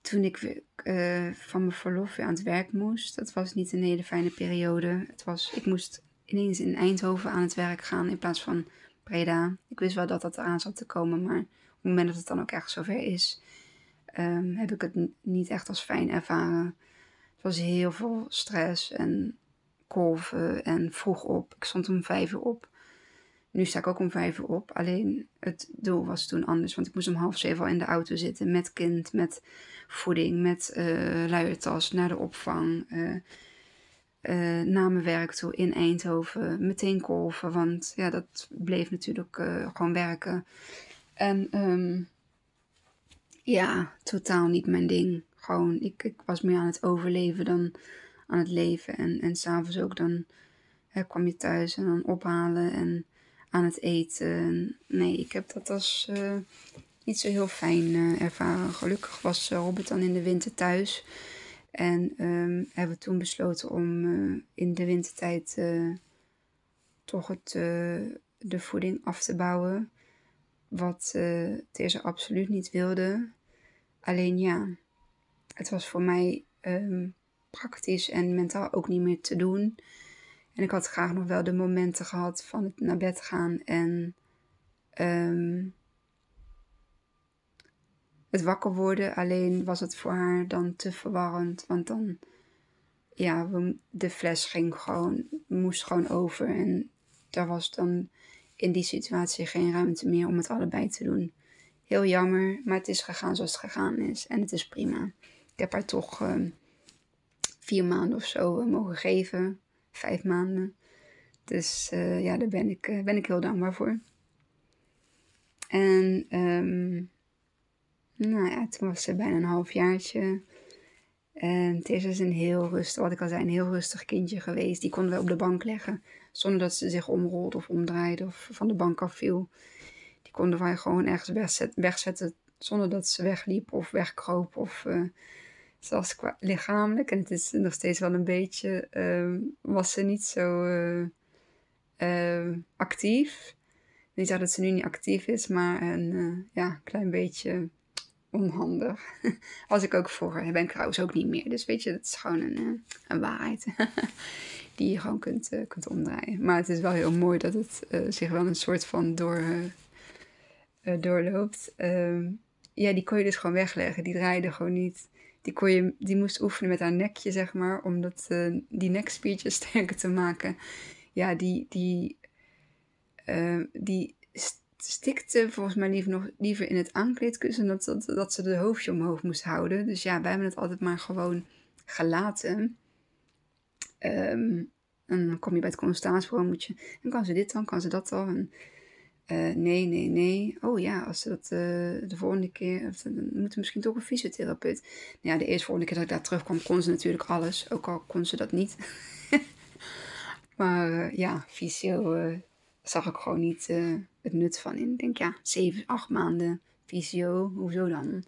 Toen ik uh, van mijn verlof weer aan het werk moest, dat was niet een hele fijne periode. Het was, ik moest ineens in Eindhoven aan het werk gaan in plaats van Breda. Ik wist wel dat dat eraan zat te komen, maar op het moment dat het dan ook echt zover is, um, heb ik het niet echt als fijn ervaren. Het was heel veel stress en kolven en vroeg op. Ik stond om vijf uur op. Nu sta ik ook om vijf uur op. Alleen het doel was toen anders. Want ik moest om half zeven al in de auto zitten. Met kind, met voeding, met uh, luiertas naar de opvang. Uh, uh, naar mijn werk toe in Eindhoven. Meteen kolven. Want ja, dat bleef natuurlijk gewoon werken. En um, ja, totaal niet mijn ding. Gewoon, ik, ik was meer aan het overleven dan aan het leven. En, en s'avonds ook dan hè, kwam je thuis en dan ophalen en aan het eten. Nee, ik heb dat als uh, niet zo heel fijn ervaren. Gelukkig was Robert dan in de winter thuis. En um, hebben toen besloten om uh, in de wintertijd toch het, de voeding af te bouwen. Wat uh, absoluut niet wilde. Alleen ja, het was voor mij um, praktisch en mentaal ook niet meer te doen. En ik had graag nog wel de momenten gehad van het naar bed gaan en um, het wakker worden. Alleen was het voor haar dan te verwarrend, want dan, ja, de fles ging gewoon, moest gewoon over. En daar was dan in die situatie geen ruimte meer om het allebei te doen. Heel jammer, maar het is gegaan zoals het gegaan is. En het is prima. Ik heb haar toch uh, vier maanden of zo uh, mogen geven. Vijf maanden. Dus uh, ja, daar ben ik, ben ik heel dankbaar voor. En um, nou ja, toen was ze bijna een halfjaartje. En Tessa is een heel rustig, wat ik al zei, een heel rustig kindje geweest. Die konden we op de bank leggen. Zonder dat ze zich omrolde of omdraaide of van de bank afviel. Die konden wij gewoon ergens wegzetten, zonder dat ze wegliep of wegkroop. Of uh, zelfs qua lichamelijk. En het is nog steeds wel een beetje, uh, was ze niet zo uh, actief. Niet dat ze nu niet actief is, maar een ja, klein beetje onhandig. Was ik ook vroeger. Ben ik trouwens ook niet meer. Dus weet je, dat is gewoon een, een waarheid. die je gewoon kunt, uh, kunt omdraaien. Maar het is wel heel mooi dat het uh, zich wel een soort van door, doorloopt. Ehm, ja, die kon je dus gewoon wegleggen. Die draaide gewoon niet. Die, kon je, die moest oefenen met haar nekje, zeg maar, om dat, die nekspiertjes sterker te maken. Ja, die, die, ehm, die stikte volgens mij liever, nog, liever in het aankleedkussen dat, dat, dat ze de hoofdje omhoog moest houden. Dus ja, wij hebben het altijd maar gewoon gelaten. Um, en dan kom je bij het consultatiebureau, moet je, en kan ze dit dan, kan ze dat dan? En, uh, nee, nee, nee. Oh ja, als ze dat uh, de volgende keer, of, dan moeten misschien toch een fysiotherapeut. Nou ja, de eerste volgende keer dat ik daar terugkwam, kon ze natuurlijk alles, ook al kon ze dat niet. maar uh, ja, fysio zag ik gewoon niet het nut van in. Ik denk ja, zeven, acht maanden fysio, hoezo dan?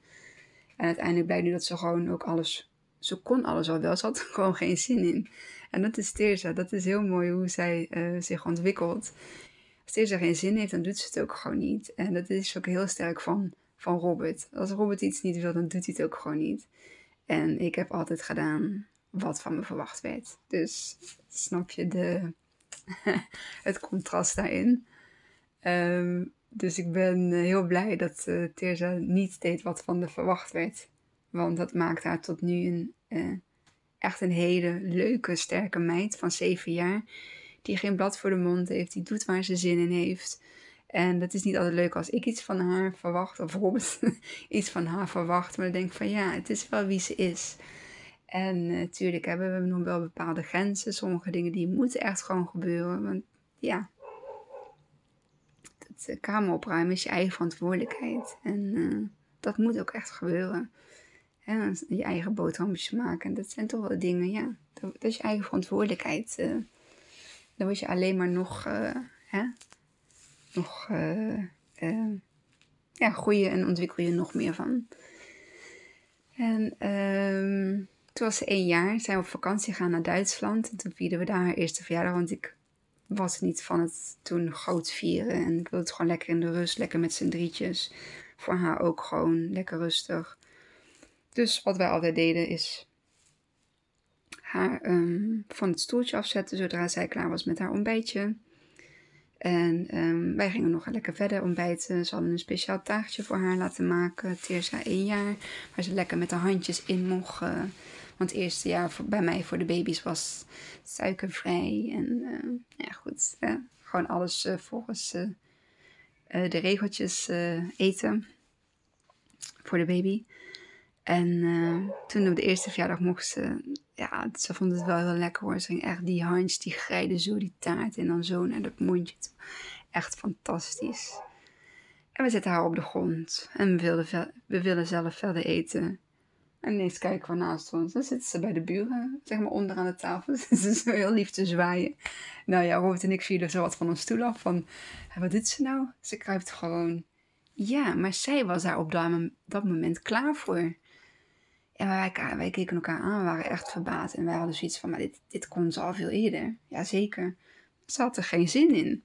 En uiteindelijk blijkt nu dat ze gewoon ook alles, ze kon alles al wel, ze had er gewoon geen zin in. En dat is Teerza. Dat is heel mooi hoe zij uh, zich ontwikkelt. Als Teerza geen zin heeft, dan doet ze het ook gewoon niet. En dat is ook heel sterk van, van Robert. Als Robert iets niet wil, dan doet hij het ook gewoon niet. En ik heb altijd gedaan wat van me verwacht werd. Dus snap je de, het contrast daarin. Um, dus ik ben eh, heel blij dat uh, Teerza niet deed wat van de verwacht werd. Want dat maakt haar tot nu een, uh, echt een hele leuke, sterke meid van zeven jaar. Die geen blad voor de mond heeft, die doet waar ze zin in heeft. En dat is niet altijd leuk als ik iets van haar verwacht, of Robert iets van haar verwacht. Maar dan denk ik van ja, het is wel wie ze is. En natuurlijk hebben we nog wel bepaalde grenzen. Sommige dingen die moeten echt gewoon gebeuren. Want ja, uh, kamer opruimen is je eigen verantwoordelijkheid. En uh, dat moet ook echt gebeuren. Je eigen boterhammetjes maken. Dat zijn toch wel dingen, ja. Dat, is je eigen verantwoordelijkheid. Uh, dan word je alleen maar nog, hè, nog, ja, groeien en ontwikkel je nog meer van. En um, toen was ze één jaar, zijn we op vakantie gegaan naar Duitsland. En toen vierden we daar haar eerste verjaardag, want ik was niet van het toen groot vieren. En ik wilde het gewoon lekker in de rust, lekker met z'n drietjes. Voor haar ook gewoon lekker rustig. Dus wat wij altijd deden is haar um, van het stoeltje afzetten zodra zij klaar was met haar ontbijtje. En um, wij gingen nog lekker verder ontbijten. Ze hadden een speciaal taartje voor haar laten maken. Teersa één jaar. Waar ze lekker met de handjes in mocht. Uh, want het eerste jaar bij mij voor de baby's was suikervrij. En uh, ja, goed. Uh, gewoon alles uh, volgens de regeltjes eten. Voor de baby. En toen op de eerste verjaardag mocht ze, ja, ze vond het wel heel lekker hoor. Ze ging echt die handjes, die grijden zo die taart en dan zo naar dat mondje. Echt fantastisch. En we zetten haar op de grond en we wilden, we willen zelf verder eten. En ineens kijken we naast ons. Dan zitten ze bij de buren, zeg maar onder aan de tafel. Ze is heel lief te zwaaien. Nou ja, Robert en ik vielen zo wat van ons stoel af. Van, wat doet ze nou? Ze kruipt gewoon. Ja, maar zij was daar op dat moment klaar voor. En wij, wij keken elkaar aan, we waren echt verbaasd. En wij hadden zoiets van, maar dit, dit kon ze al veel eerder. Jazeker. Ze had er geen zin in.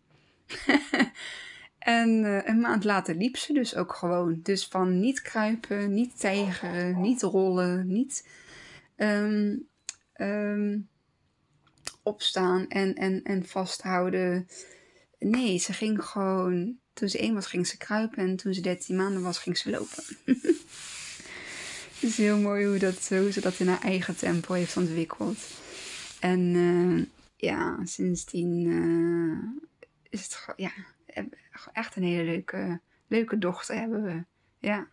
En uh, een maand later liep ze dus ook gewoon. Dus van niet kruipen, niet tijgeren, niet rollen, niet um, um, opstaan en, en, en vasthouden. Nee, ze ging gewoon. Toen ze één was, ging ze kruipen. En toen ze 13 maanden was, ging ze lopen. Het is heel mooi hoe, dat, hoe ze dat in haar eigen tempo heeft ontwikkeld. En uh, ja, sindsdien uh, is het ja, echt een hele leuke, leuke dochter hebben we. Ja.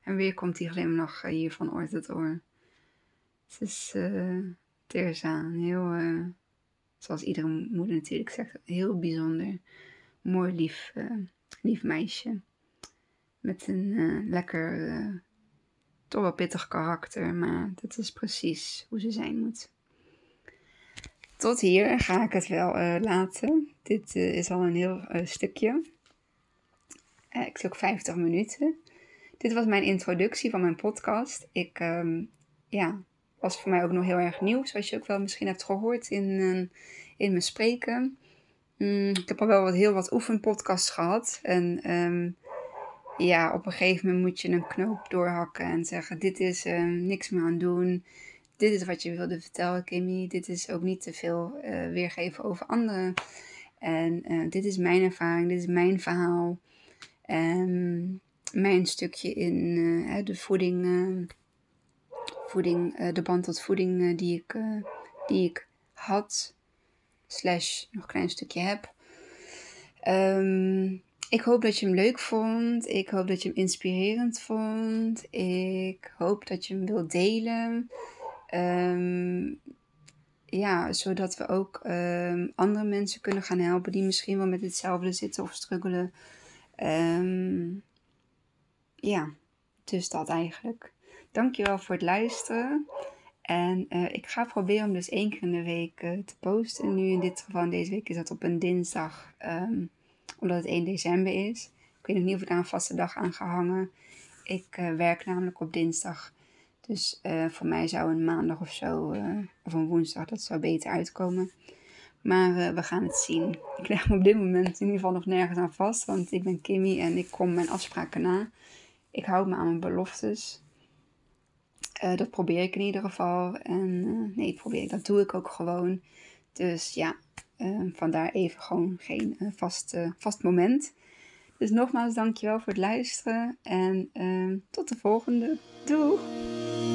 En weer komt die glimlach eh, hier van oor tot oor. Het is uh, Teresa, heel, uh, zoals iedere moeder natuurlijk zegt, heel bijzonder. Mooi, lief, lief meisje. Met een lekker, toch wel pittig karakter, maar dat is precies hoe ze zijn moet. Tot hier ga ik het wel laten. Dit is al een heel stukje. Uh, ik ook 50 minuten. Dit was mijn introductie van mijn podcast. Ik, um, ja, was voor mij ook nog heel erg nieuw, zoals je ook wel misschien hebt gehoord in, in mijn spreken. Mm, ik heb al wel wat, heel wat oefenpodcasts gehad. En um, ja, op een gegeven moment moet je een knoop doorhakken en zeggen: Dit is um, niks meer aan doen. Dit is wat je wilde vertellen, Kimmy. Dit is ook niet te veel uh, weergeven over anderen. En uh, dit is mijn ervaring, dit is mijn verhaal. Um, mijn stukje in uh, de voeding, voeding de band tot voeding die, ik, die ik had, slash nog een klein stukje heb. Um, ik hoop dat je hem leuk vond. Ik hoop dat je hem inspirerend vond. Ik hoop dat je hem wilt delen. Um, ja, zodat we ook andere mensen kunnen gaan helpen die misschien wel met hetzelfde zitten of struggelen. Um, ja, dus dat eigenlijk. Dankjewel voor het luisteren. En uh, ik ga proberen om dus één keer in de week uh, te posten. Nu in dit geval, deze week is dat op een dinsdag, omdat het 1 december is. Ik weet nog niet of ik daar een vaste dag aan ga hangen. Ik uh, werk namelijk op dinsdag. Dus voor mij zou een maandag of zo, of een woensdag, dat zou beter uitkomen. Maar uh, we gaan het zien. Ik leg me op dit moment in ieder geval nog nergens aan vast. Want ik ben Kimmy en ik kom mijn afspraken na. Ik houd me aan mijn beloftes. Dat probeer ik in ieder geval. En nee, probeer dat doe ik ook gewoon. Dus ja, vandaar even gewoon geen vast, vast moment. Dus nogmaals dankjewel voor het luisteren. En tot de volgende. Doei!